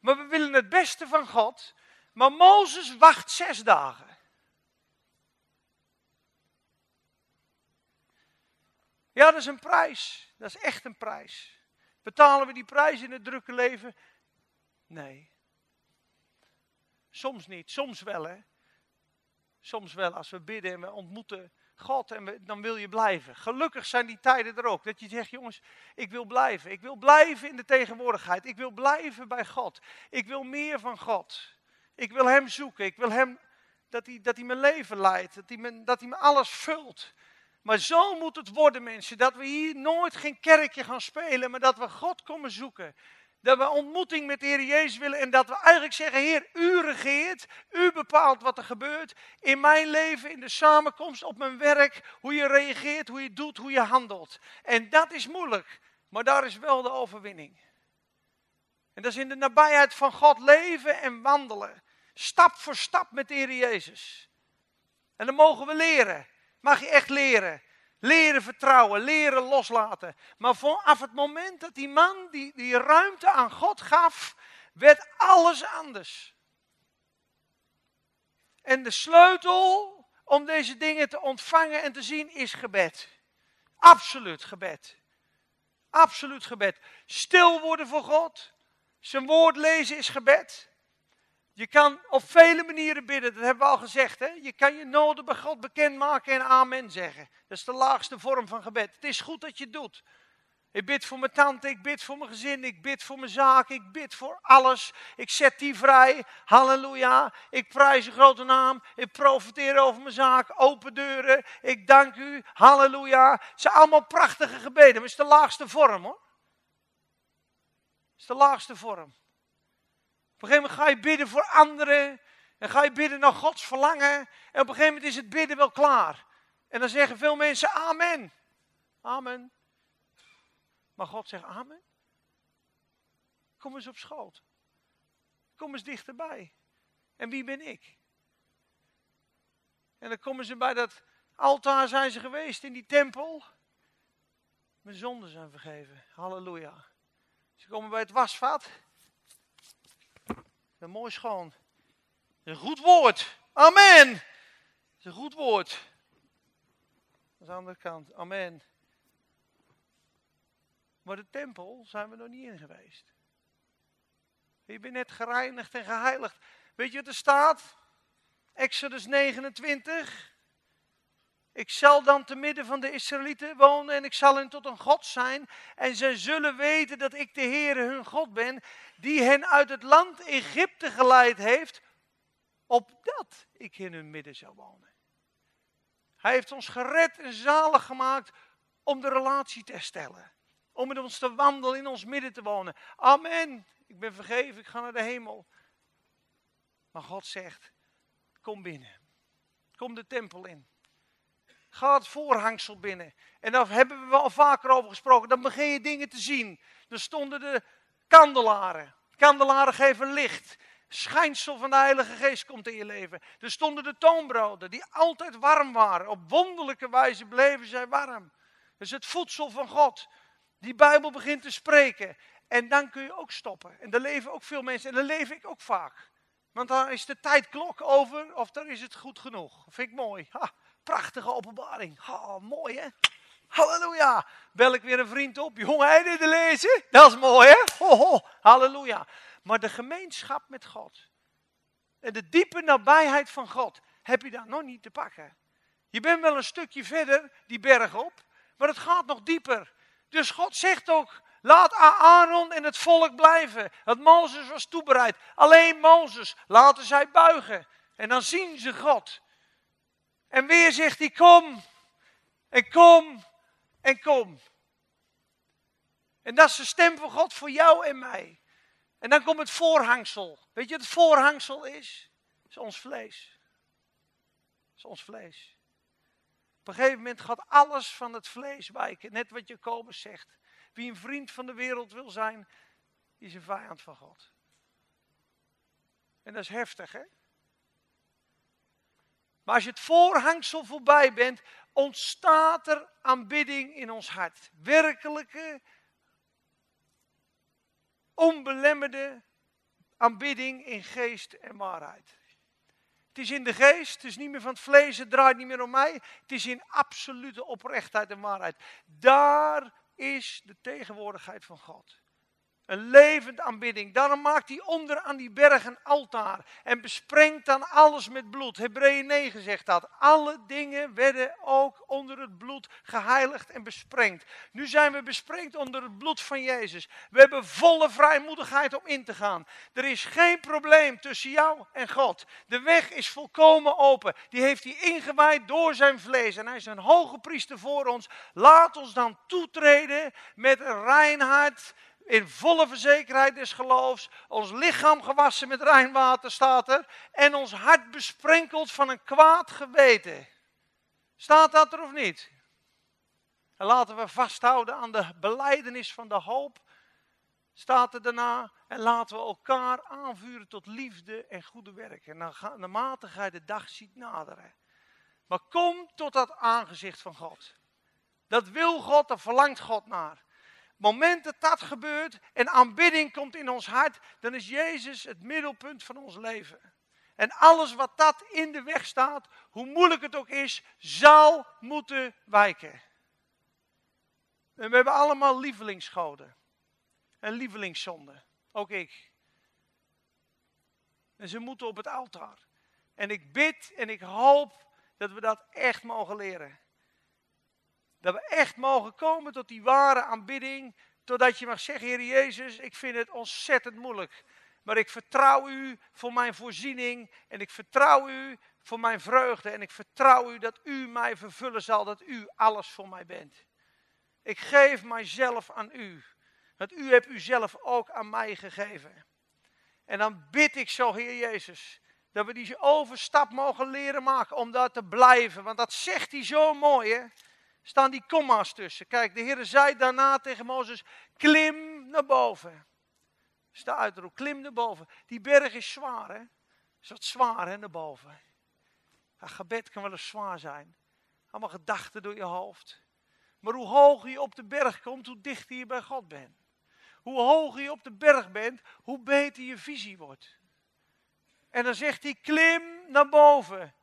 Maar we willen het beste van God. Maar Mozes wacht zes dagen. Ja, dat is een prijs. Dat is echt een prijs. Betalen we die prijs in het drukke leven? Nee. Soms niet, soms wel hè. Soms wel als we bidden en we ontmoeten God en dan wil je blijven. Gelukkig zijn die tijden er ook. Dat je zegt, jongens, ik wil blijven. Ik wil blijven in de tegenwoordigheid. Ik wil blijven bij God. Ik wil meer van God. Ik wil Hem zoeken. Ik wil Hem, dat Hij, dat hij mijn leven leidt. Dat hij, me, dat hij me alles vult. Maar zo moet het worden, mensen. Dat we hier nooit geen kerkje gaan spelen, maar dat we God komen zoeken. Dat we ontmoeting met de Heer Jezus willen en dat we eigenlijk zeggen, Heer, u regeert, u bepaalt wat er gebeurt in mijn leven, in de samenkomst, op mijn werk, hoe je reageert, hoe je doet, hoe je handelt. En dat is moeilijk, maar daar is wel de overwinning. En dat is in de nabijheid van God leven en wandelen. Stap voor stap met de Heer Jezus. En dan mogen we leren. Mag je echt leren. Leren vertrouwen, leren loslaten. Maar vanaf het moment dat die man die, die ruimte aan God gaf, werd alles anders. En de sleutel om deze dingen te ontvangen en te zien is gebed. Absoluut gebed. Absoluut gebed. Stil worden voor God. Zijn woord lezen is gebed. Je kan op vele manieren bidden, dat hebben we al gezegd. Hè? Je kan je noden bij God bekendmaken en amen zeggen. Dat is de laagste vorm van gebed. Het is goed dat je het doet. Ik bid voor mijn tante, ik bid voor mijn gezin, ik bid voor mijn zaak, ik bid voor alles. Ik zet die vrij. Halleluja. Ik prijs uw grote naam. Ik profiteer over mijn zaak. Open deuren. Ik dank u. Halleluja. Het zijn allemaal prachtige gebeden, maar het is de laagste vorm hoor. Het is de laagste vorm. Op een gegeven moment ga je bidden voor anderen. En ga je bidden naar Gods verlangen. En op een gegeven moment is het bidden wel klaar. En dan zeggen veel mensen amen. Amen. Maar God zegt amen. Kom eens op schoot. Kom eens dichterbij. En wie ben ik? En dan komen ze bij dat altaar zijn ze geweest in die tempel. Mijn zonden zijn vergeven. Halleluja. Ze komen bij het wasvat. Een mooi schoon. Een goed woord. Amen. Dat is een goed woord. Aan de andere kant. Amen. Maar de tempel zijn we nog niet in geweest. Je bent net gereinigd en geheiligd. Weet je wat er staat? Exodus 29. Ik zal dan te midden van de Israëlieten wonen en ik zal hen tot een God zijn. En zij zullen weten dat ik de Heere hun God ben, die hen uit het land Egypte geleid heeft, opdat ik in hun midden zou wonen. Hij heeft ons gered en zalig gemaakt om de relatie te herstellen. Om met ons te wandelen, in ons midden te wonen. Amen. Ik ben vergeven, ik ga naar de hemel. Maar God zegt, kom binnen. Kom de tempel in. Ga het voorhangsel binnen. En daar hebben we wel vaker over gesproken. Dan begin je dingen te zien. Er stonden de kandelaren. Kandelaren geven licht. Schijnsel van de Heilige Geest komt in je leven. Er stonden de toonbroden die altijd warm waren. Op wonderlijke wijze bleven zij warm. Dus het voedsel van God. Die Bijbel begint te spreken. En dan kun je ook stoppen. En daar leven ook veel mensen. En daar leef ik ook vaak. Want dan is de tijdklok over of dan is het goed genoeg. Vind ik mooi. Ha. Prachtige openbaring. Oh, mooi hè? Halleluja. Bel ik weer een vriend op. Jongen, hij dit lezen? Dat is mooi hè? Ho, ho. Halleluja. Maar de gemeenschap met God. En de diepe nabijheid van God. Heb je daar nog niet te pakken. Je bent wel een stukje verder, die berg op. Maar het gaat nog dieper. Dus God zegt ook, laat Aaron en het volk blijven. Want Mozes was toebereid. Alleen Mozes, laten zij buigen. En dan zien ze God. En weer zegt hij: Kom, en kom, en kom. En dat is de stem van God voor jou en mij. En dan komt het voorhangsel. Weet je wat het voorhangsel is? Het is ons vlees. Het is ons vlees. Op een gegeven moment gaat alles van het vlees wijken. Net wat Jacobus zegt. Wie een vriend van de wereld wil zijn, is een vijand van God. En dat is heftig, hè? Maar als je het voorhangsel voorbij bent, ontstaat er aanbidding in ons hart. Werkelijke, onbelemmerde aanbidding in geest en waarheid. Het is in de geest, het is niet meer van het vlees, het draait niet meer om mij. Het is in absolute oprechtheid en waarheid. Daar is de tegenwoordigheid van God. Een levend aanbidding. Daarom maakt hij onder aan die berg een altaar. En besprengt dan alles met bloed. Hebreeën 9 zegt dat. Alle dingen werden ook onder het bloed geheiligd en besprengd. Nu zijn we besprengd onder het bloed van Jezus. We hebben volle vrijmoedigheid om in te gaan. Er is geen probleem tussen jou en God. De weg is volkomen open. Die heeft hij ingewijd door zijn vlees. En hij is een hoge priester voor ons. Laat ons dan toetreden met een rein hart in volle verzekerheid des geloofs, ons lichaam gewassen met rein water staat er, en ons hart besprenkeld van een kwaad geweten. Staat dat er of niet? En laten we vasthouden aan de beleidenis van de hoop, staat er daarna, en laten we elkaar aanvuren tot liefde en goede werken. En naarmate gij de dag ziet naderen. Maar kom tot dat aangezicht van God. Dat wil God, daar verlangt God naar moment dat dat gebeurt en aanbidding komt in ons hart, dan is Jezus het middelpunt van ons leven. En alles wat dat in de weg staat, hoe moeilijk het ook is, zal moeten wijken. En we hebben allemaal lievelingsgoden. En lievelingszonden. Ook ik. En ze moeten op het altaar. En ik bid en ik hoop dat we dat echt mogen leren. Dat we echt mogen komen tot die ware aanbidding. Totdat je mag zeggen, Heer Jezus, ik vind het ontzettend moeilijk. Maar ik vertrouw u voor mijn voorziening. En ik vertrouw u voor mijn vreugde. En ik vertrouw u dat u mij vervullen zal. Dat u alles voor mij bent. Ik geef mijzelf aan u. Want u hebt uzelf ook aan mij gegeven. En dan bid ik zo, Heer Jezus, dat we die overstap mogen leren maken om daar te blijven. Want dat zegt hij zo mooi, hè staan die komma's tussen. Kijk, de Heer zei daarna tegen Mozes, klim naar boven. Sta uitroep, klim naar boven. Die berg is zwaar, hè? Is wat zwaar, hè, naar boven. Een gebed kan wel eens zwaar zijn. Allemaal gedachten door je hoofd. Maar hoe hoger je op de berg komt, hoe dichter je bij God bent. Hoe hoger je op de berg bent, hoe beter je visie wordt. En dan zegt hij, klim naar boven.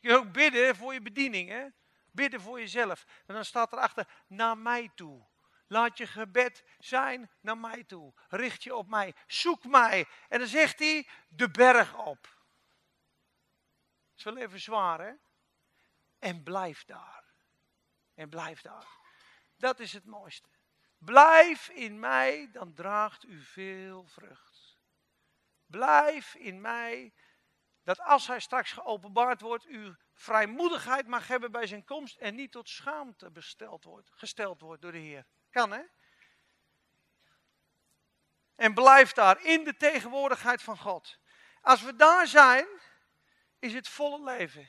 Je kunt ook bidden voor je bediening, hè? Bidden voor jezelf. En dan staat erachter, naar mij toe. Laat je gebed zijn naar mij toe. Richt je op mij. Zoek mij. En dan zegt hij, de berg op. Dat is wel even zwaar, hè? En blijf daar. En blijf daar. Dat is het mooiste. Blijf in mij, dan draagt u veel vrucht. Blijf in mij, dat als hij straks geopenbaard wordt, u vrijmoedigheid mag hebben bij zijn komst en niet tot schaamte besteld wordt, gesteld wordt door de Heer. Kan hè? En blijf daar in de tegenwoordigheid van God. Als we daar zijn, is het volle leven.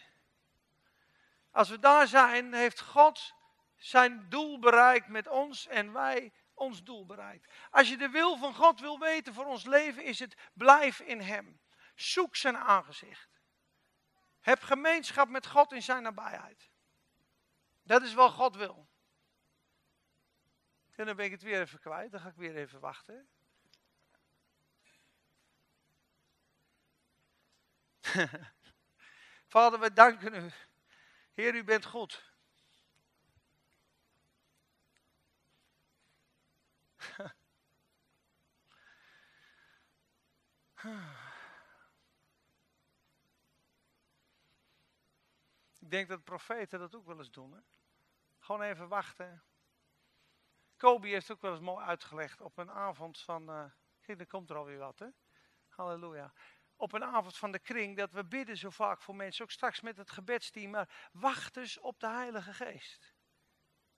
Als we daar zijn, heeft God zijn doel bereikt met ons en wij ons doel bereikt. Als je de wil van God wil weten voor ons leven, is het blijf in Hem. Zoek zijn aangezicht. Heb gemeenschap met God in zijn nabijheid. Dat is wat God wil. En dan ben ik het weer even kwijt. Dan ga ik weer even wachten. <laughs> Vader, we danken u. Heer, u bent goed. <laughs> Ik denk dat profeten dat ook wel eens doen. Hè? Gewoon even wachten. Kobe heeft ook wel eens mooi uitgelegd op een avond van. Uh, kijk, er komt er alweer wat, hè? Halleluja. Op een avond van de kring dat we bidden zo vaak voor mensen, ook straks met het gebedsteam. Maar wacht eens op de Heilige Geest.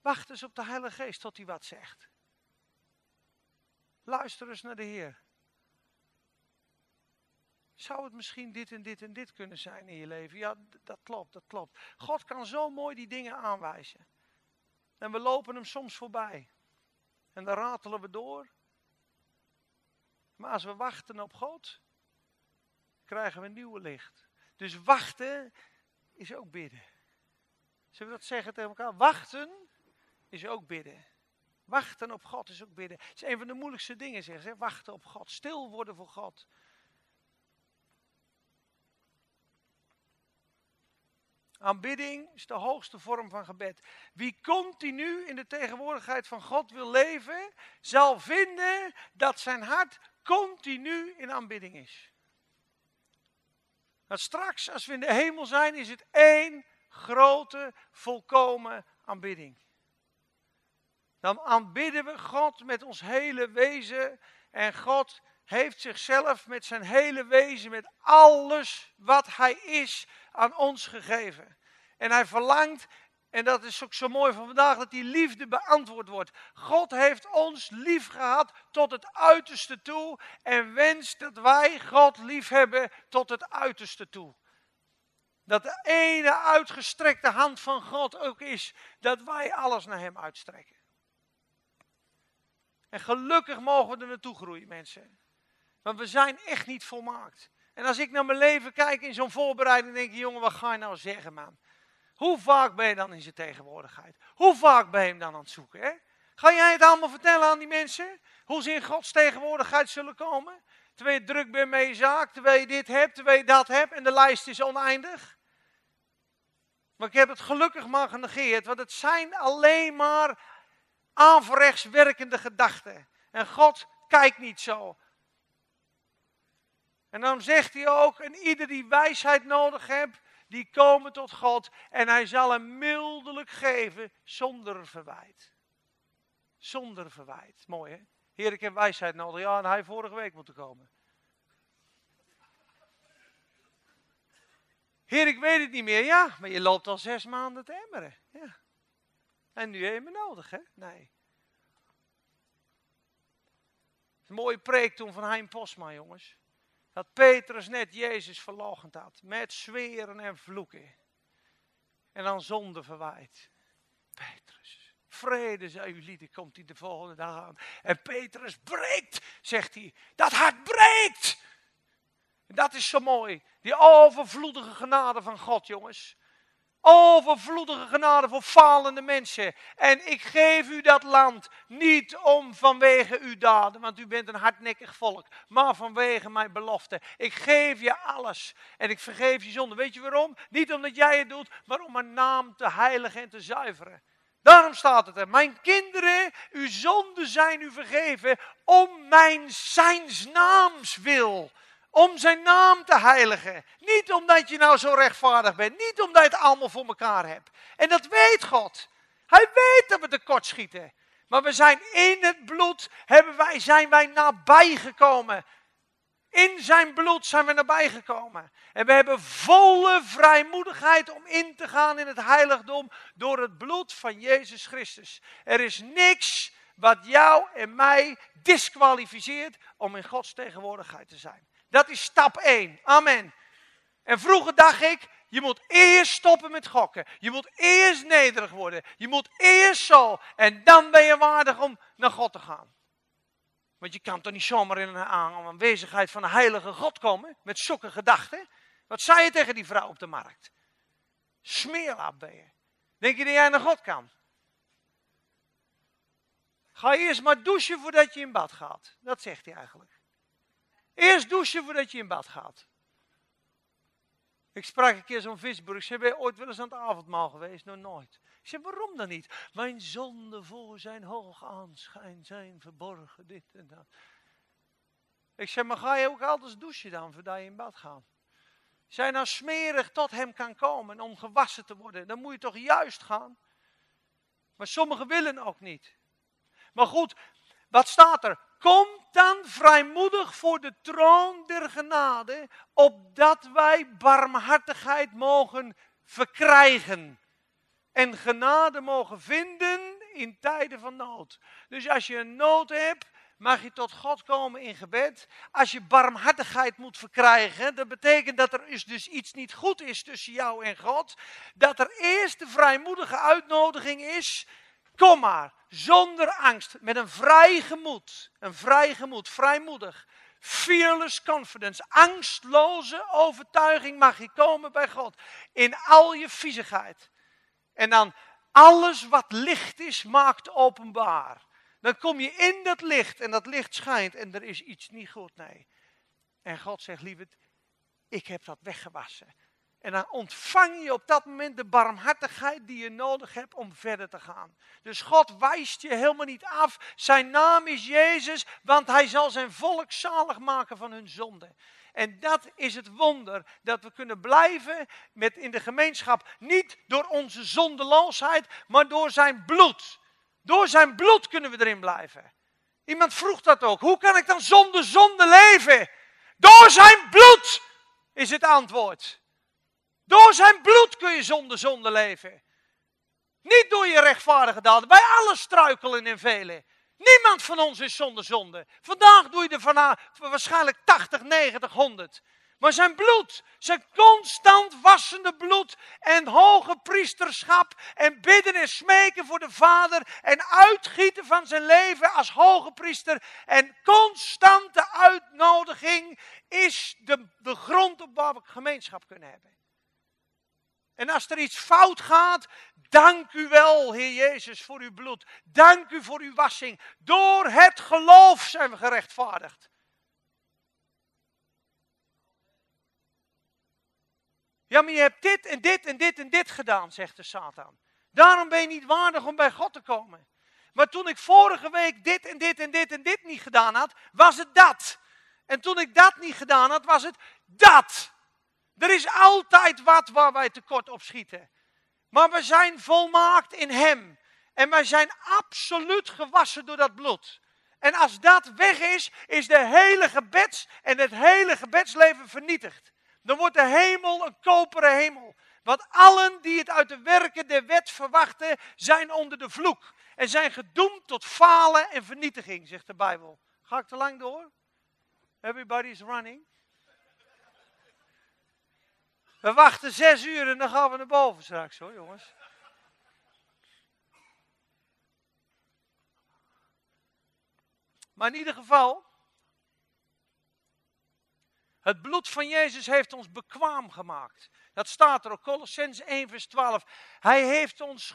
Wacht eens op de Heilige Geest tot hij wat zegt. Luister eens naar de Heer. Zou het misschien dit en dit en dit kunnen zijn in je leven? Ja, dat klopt, dat klopt. God kan zo mooi die dingen aanwijzen. En we lopen hem soms voorbij. En dan ratelen we door. Maar als we wachten op God, krijgen we een nieuwe licht. Dus wachten is ook bidden. Zullen we dat zeggen tegen elkaar? Wachten is ook bidden. Wachten op God is ook bidden. Het is een van de moeilijkste dingen, zeggen ze. Wachten op God. Stil worden voor God. Aanbidding is de hoogste vorm van gebed. Wie continu in de tegenwoordigheid van God wil leven, zal vinden dat zijn hart continu in aanbidding is. Dat straks, als we in de hemel zijn, is het één grote, volkomen aanbidding. Dan aanbidden we God met ons hele wezen. En God heeft zichzelf met zijn hele wezen, met alles wat hij is, aan ons gegeven. En hij verlangt, en dat is ook zo mooi van vandaag, dat die liefde beantwoord wordt. God heeft ons lief gehad tot het uiterste toe en wenst dat wij God lief hebben tot het uiterste toe. Dat de ene uitgestrekte hand van God ook is dat wij alles naar Hem uitstrekken. En gelukkig mogen we er naartoe groeien, mensen. Want we zijn echt niet volmaakt. En als ik naar mijn leven kijk in zo'n voorbereiding, denk ik, jongen, wat ga je nou zeggen, man? Hoe vaak ben je dan in zijn tegenwoordigheid? Hoe vaak ben je hem dan aan het zoeken? Hè? Ga jij het allemaal vertellen aan die mensen? Hoe ze in Gods tegenwoordigheid zullen komen? Terwijl je druk bent met je zaak, terwijl je dit hebt, terwijl je dat hebt en de lijst is oneindig. Maar ik heb het gelukkig maar genegeerd, want het zijn alleen maar averechts werkende gedachten. En God kijkt niet zo. En dan zegt hij ook, en ieder die wijsheid nodig heeft, die komen tot God en hij zal hem mildelijk geven zonder verwijt. Zonder verwijt. Mooi hè? Heer, ik heb wijsheid nodig. Ja, en hij vorige week moeten komen. Heer, ik weet het niet meer. Ja, maar je loopt al zes maanden te emmeren. Ja. En nu heb je me nodig, hè? Nee. Mooie preek toen van Hein Posma, jongens dat Petrus net Jezus verlogend had. Met zweren en vloeken. En dan zonde verwijt. Petrus, vrede zij lieden, komt hij de volgende dag aan. En Petrus breekt, zegt hij. Dat hart breekt. En dat is zo mooi. Die overvloedige genade van God, jongens. Overvloedige genade voor falende mensen. En ik geef u dat land niet om vanwege uw daden, want u bent een hardnekkig volk, maar vanwege mijn belofte. Ik geef je alles en ik vergeef je zonde. Weet je waarom? Niet omdat jij het doet, maar om mijn naam te heiligen en te zuiveren. Daarom staat het er. Mijn kinderen, uw zonden zijn u vergeven om mijn zijns naams wil om zijn naam te heiligen. Niet omdat je nou zo rechtvaardig bent. Niet omdat je het allemaal voor elkaar hebt. En dat weet God. Hij weet dat we tekort schieten. Maar we zijn in het bloed, hebben wij, zijn wij nabijgekomen. In zijn bloed zijn we nabijgekomen. En we hebben volle vrijmoedigheid om in te gaan in het heiligdom door het bloed van Jezus Christus. Er is niks wat jou en mij disqualificeert om in Gods tegenwoordigheid te zijn. Dat is stap 1. Amen. En vroeger dacht ik, je moet eerst stoppen met gokken. Je moet eerst nederig worden. Je moet eerst zo. En dan ben je waardig om naar God te gaan. Want je kan toch niet zomaar in een aanwezigheid van de heilige God komen met zulke gedachten. Wat zei je tegen die vrouw op de markt? Smeerlap ben je. Denk je dat jij naar God kan? Ga eerst maar douchen voordat je in bad gaat. Dat zegt hij eigenlijk. Eerst douchen voordat je in bad gaat. Ik sprak een keer zo'n visboer. Ik zei, ben je ooit wel eens aan het avondmaal geweest? Nog nooit. Ik zei, waarom dan niet? Mijn zonden voor zijn hoog aanschijn zijn verborgen, dit en dat. Ik zei, maar ga je ook altijd douchen dan, voordat je in bad gaat? Zijn nou smerig tot hem kan komen om gewassen te worden, dan moet je toch juist gaan? Maar sommigen willen ook niet. Maar goed, wat staat er? Kom dan vrijmoedig voor de troon der genade, opdat wij barmhartigheid mogen verkrijgen. En genade mogen vinden in tijden van nood. Dus als je een nood hebt, mag je tot God komen in gebed. Als je barmhartigheid moet verkrijgen, dat betekent dat er dus iets niet goed is tussen jou en God. Dat er eerst de vrijmoedige uitnodiging is Kom maar, zonder angst, met een vrij gemoed. Een vrij gemoed, vrijmoedig. Fearless confidence, angstloze overtuiging mag je komen bij God. In al je viezigheid. En dan alles wat licht is, maakt openbaar. Dan kom je in dat licht en dat licht schijnt en er is iets niet goed. Nee. En God zegt, lieverd, ik heb dat weggewassen. En dan ontvang je op dat moment de barmhartigheid die je nodig hebt om verder te gaan. Dus God wijst je helemaal niet af. Zijn naam is Jezus, want hij zal zijn volk zalig maken van hun zonde. En dat is het wonder, dat we kunnen blijven met in de gemeenschap. Niet door onze zondeloosheid, maar door zijn bloed. Door zijn bloed kunnen we erin blijven. Iemand vroeg dat ook. Hoe kan ik dan zonder zonde leven? Door zijn bloed is het antwoord. Door zijn bloed kun je zonder zonde leven. Niet door je rechtvaardige daden. Wij allen struikelen en velen. Niemand van ons is zonder zonde. Vandaag doe je er van waarschijnlijk 80, 90, 100. Maar zijn bloed, zijn constant wassende bloed en hoge priesterschap en bidden en smeken voor de Vader en uitgieten van zijn leven als hoge priester en constante uitnodiging is de, de grond op waar we gemeenschap kunnen hebben. En als er iets fout gaat, dank u wel, Heer Jezus, voor uw bloed. Dank u voor uw wassing. Door het geloof zijn we gerechtvaardigd. Ja, maar je hebt dit en dit en dit en dit gedaan, zegt de Satan. Daarom ben je niet waardig om bij God te komen. Maar toen ik vorige week dit en dit en dit en dit niet gedaan had, was het dat. En toen ik dat niet gedaan had, was het dat. Er is altijd wat waar wij tekort op schieten. Maar we zijn volmaakt in Hem. En wij zijn absoluut gewassen door dat bloed. En als dat weg is, is de hele gebeds en het hele gebedsleven vernietigd. Dan wordt de hemel een koperen hemel. Want allen die het uit de werken der wet verwachten, zijn onder de vloek. En zijn gedoemd tot falen en vernietiging, zegt de Bijbel. Ga ik te lang door? Everybody's running. We wachten zes uur en dan gaan we naar boven straks hoor, jongens. Maar in ieder geval, het bloed van Jezus heeft ons bekwaam gemaakt. Dat staat er ook, Colossens 1 vers 12. Hij heeft ons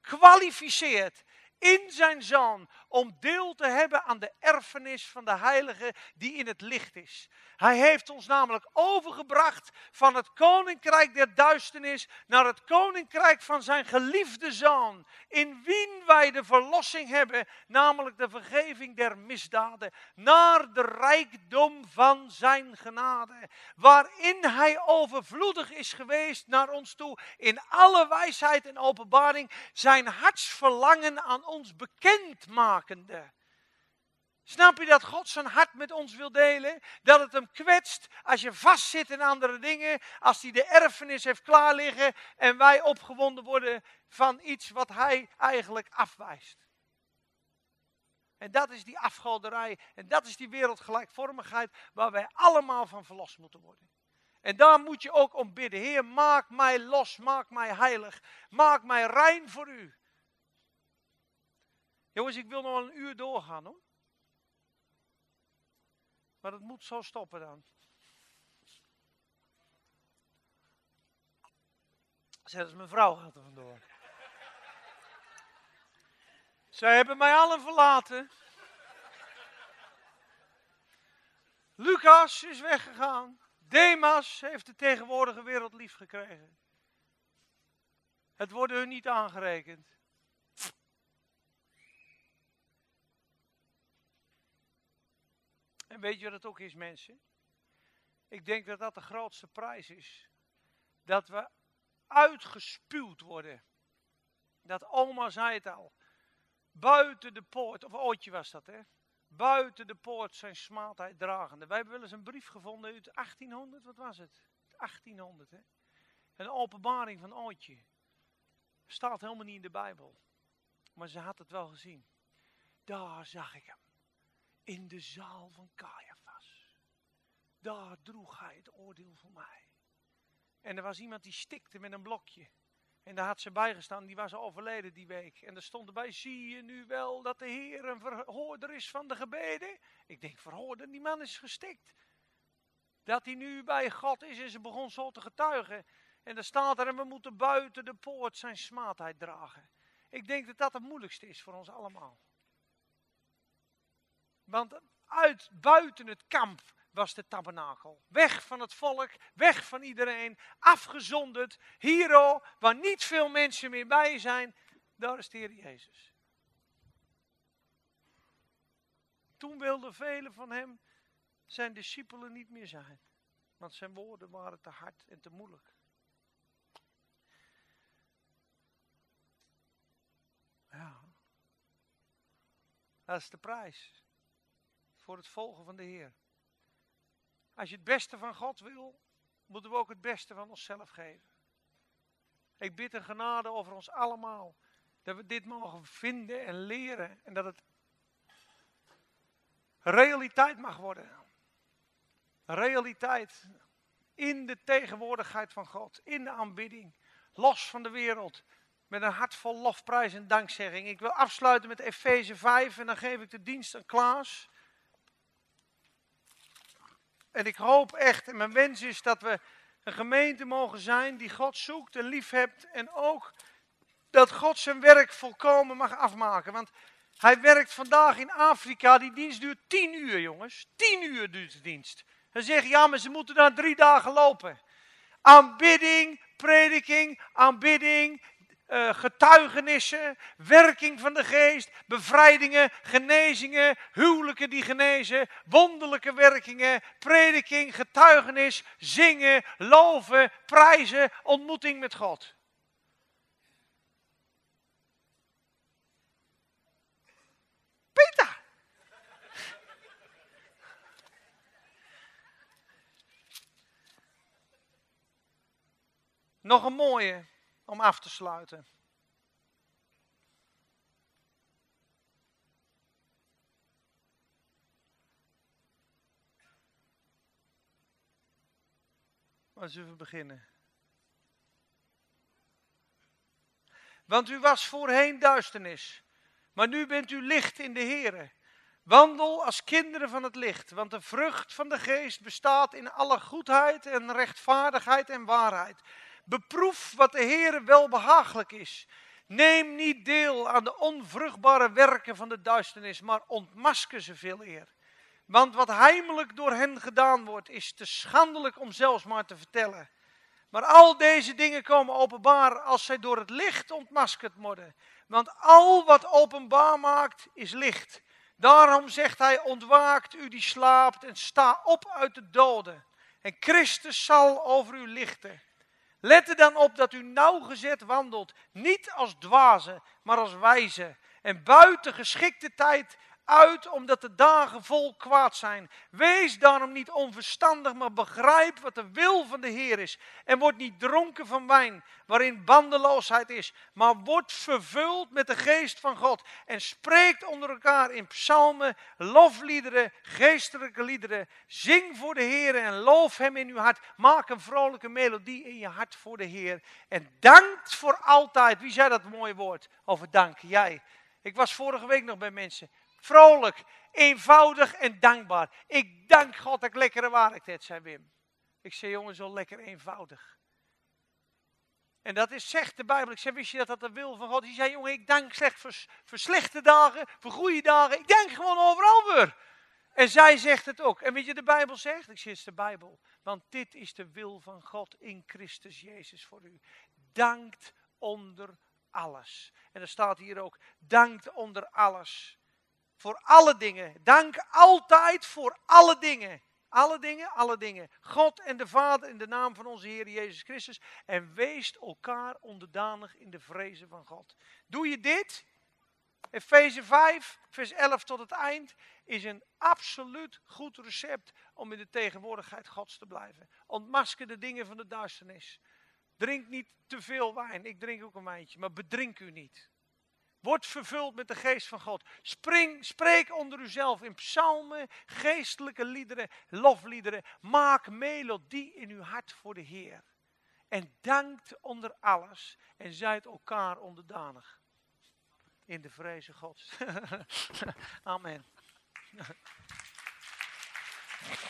gekwalificeerd in zijn zoon om deel te hebben aan de erfenis van de heilige die in het licht is. Hij heeft ons namelijk overgebracht van het koninkrijk der duisternis naar het koninkrijk van zijn geliefde zoon, in wien wij de verlossing hebben, namelijk de vergeving der misdaden, naar de rijkdom van zijn genade, waarin hij overvloedig is geweest naar ons toe in alle wijsheid en openbaring, zijn hartsverlangen aan ons bekendmakende. Snap je dat God zijn hart met ons wil delen? Dat het hem kwetst als je vastzit in andere dingen, als hij de erfenis heeft klaar liggen en wij opgewonden worden van iets wat hij eigenlijk afwijst. En dat is die afgoderij en dat is die wereldgelijkvormigheid waar wij allemaal van verlost moeten worden. En daar moet je ook om bidden. Heer, maak mij los, maak mij heilig, maak mij rein voor u. Jongens, ik wil nog een uur doorgaan hoor. Maar het moet zo stoppen dan. Zelfs mijn vrouw gaat er vandoor. Zij hebben mij allen verlaten. Lucas is weggegaan. Demas heeft de tegenwoordige wereld lief gekregen. Het wordt hun niet aangerekend. En weet je wat het ook is, mensen? Ik denk dat dat de grootste prijs is. Dat we uitgespuwd worden. Dat oma zei het al. Buiten de poort, of ootje was dat hè. Buiten de poort zijn smaadheid dragende. Wij hebben wel eens een brief gevonden uit 1800, wat was het? 1800 hè. Een openbaring van ootje. Staat helemaal niet in de Bijbel. Maar ze had het wel gezien. Daar zag ik hem in de zaal van Caiaphas. Daar droeg hij het oordeel voor mij. En er was iemand die stikte met een blokje. En daar had ze bijgestaan, die was overleden die week. En er stond erbij, zie je nu wel dat de Heer een verhoorder is van de gebeden? Ik denk, verhoorder, die man is gestikt. Dat hij nu bij God is en ze begon zo te getuigen. En er staat er, en we moeten buiten de poort zijn smaadheid dragen. Ik denk dat dat het moeilijkste is voor ons allemaal. Want uit buiten het kamp was de tabernakel. Weg van het volk, weg van iedereen, afgezonderd. Hier, waar niet veel mensen meer bij zijn, daar is Heer Jezus. Toen wilden velen van hem zijn discipelen niet meer zijn. Want zijn woorden waren te hard en te moeilijk. Ja. Dat is de prijs voor het volgen van de Heer. Als je het beste van God wil, moeten we ook het beste van onszelf geven. Ik bid een genade over ons allemaal. Dat we dit mogen vinden en leren. En dat het realiteit mag worden. Realiteit in de tegenwoordigheid van God. In de aanbidding. Los van de wereld. Met een hart vol lofprijs en dankzegging. Ik wil afsluiten met Efeze 5 en dan geef ik de dienst aan Klaas. En ik hoop echt, en mijn wens is dat we een gemeente mogen zijn die God zoekt en lief hebt. En ook dat God zijn werk volkomen mag afmaken. Want hij werkt vandaag in Afrika, die dienst duurt tien uur jongens. Tien uur duurt de dienst. Dan zeg je, ja maar ze moeten daar drie dagen lopen. Aanbidding, prediking, aanbidding, uh, getuigenissen, werking van de geest, bevrijdingen, genezingen, huwelijken die genezen, wonderlijke werkingen, prediking, getuigenis, zingen, loven, prijzen, ontmoeting met God. Peter! Nog een mooie om af te sluiten. Waar zullen we beginnen? Want u was voorheen duisternis, maar nu bent u licht in de Here. Wandel als kinderen van het licht, want de vrucht van de geest bestaat in alle goedheid en rechtvaardigheid en waarheid. Beproef wat de Heer wel behagelijk is. Neem niet deel aan de onvruchtbare werken van de duisternis, maar ontmasker ze veel eer. Want wat heimelijk door hen gedaan wordt, is te schandelijk om zelfs maar te vertellen. Maar al deze dingen komen openbaar als zij door het licht ontmaskerd worden. Want al wat openbaar maakt, is licht. Daarom zegt hij, ontwaakt u die slaapt en sta op uit de doden. En Christus zal over u lichten. Let er dan op dat u nauwgezet wandelt, niet als dwazen, maar als wijze. En buiten geschikte tijd uit, omdat de dagen vol kwaad zijn. Wees daarom niet onverstandig, maar begrijp wat de wil van de Heer is. En word niet dronken van wijn, waarin bandeloosheid is, maar word vervuld met de geest van God. En spreekt onder elkaar in psalmen, lofliederen, geestelijke liederen. Zing voor de Heer en loof Hem in uw hart. Maak een vrolijke melodie in je hart voor de Heer. En dankt voor altijd. Wie zei dat mooie woord over dank? Jij. Ik was vorige week nog bij mensen vrolijk, eenvoudig en dankbaar. Ik dank God dat ik lekkere waarheid zei Wim. Ik zei, jongen, zo lekker eenvoudig. En dat is, zegt de Bijbel. Ik zei, wist je dat dat de wil van God is? zei, jongen, ik dank slecht voor, slechte dagen, voor goede dagen. Ik denk gewoon overal weer. En zij zegt het ook. En weet je de Bijbel zegt? Ik zeg, het de Bijbel. Want dit is de wil van God in Christus Jezus voor u. Dankt onder alles. En er staat hier ook, dankt onder alles. Voor alle dingen. Dank altijd voor alle dingen. Alle dingen, alle dingen. God en de Vader in de naam van onze Heer Jezus Christus. En wees elkaar onderdanig in de vrezen van God. Doe je dit? Efeze 5, vers 11 tot het eind is een absoluut goed recept om in de tegenwoordigheid Gods te blijven. Ontmasker de dingen van de duisternis. Drink niet te veel wijn. Ik drink ook een wijntje, maar bedrink u niet. Word vervuld met de geest van God. Spring, spreek onder uzelf in psalmen, geestelijke liederen, lofliederen. Maak melodie in uw hart voor de Heer. En dankt onder alles en zijt elkaar onderdanig. In de vreze Gods. <laughs> Amen.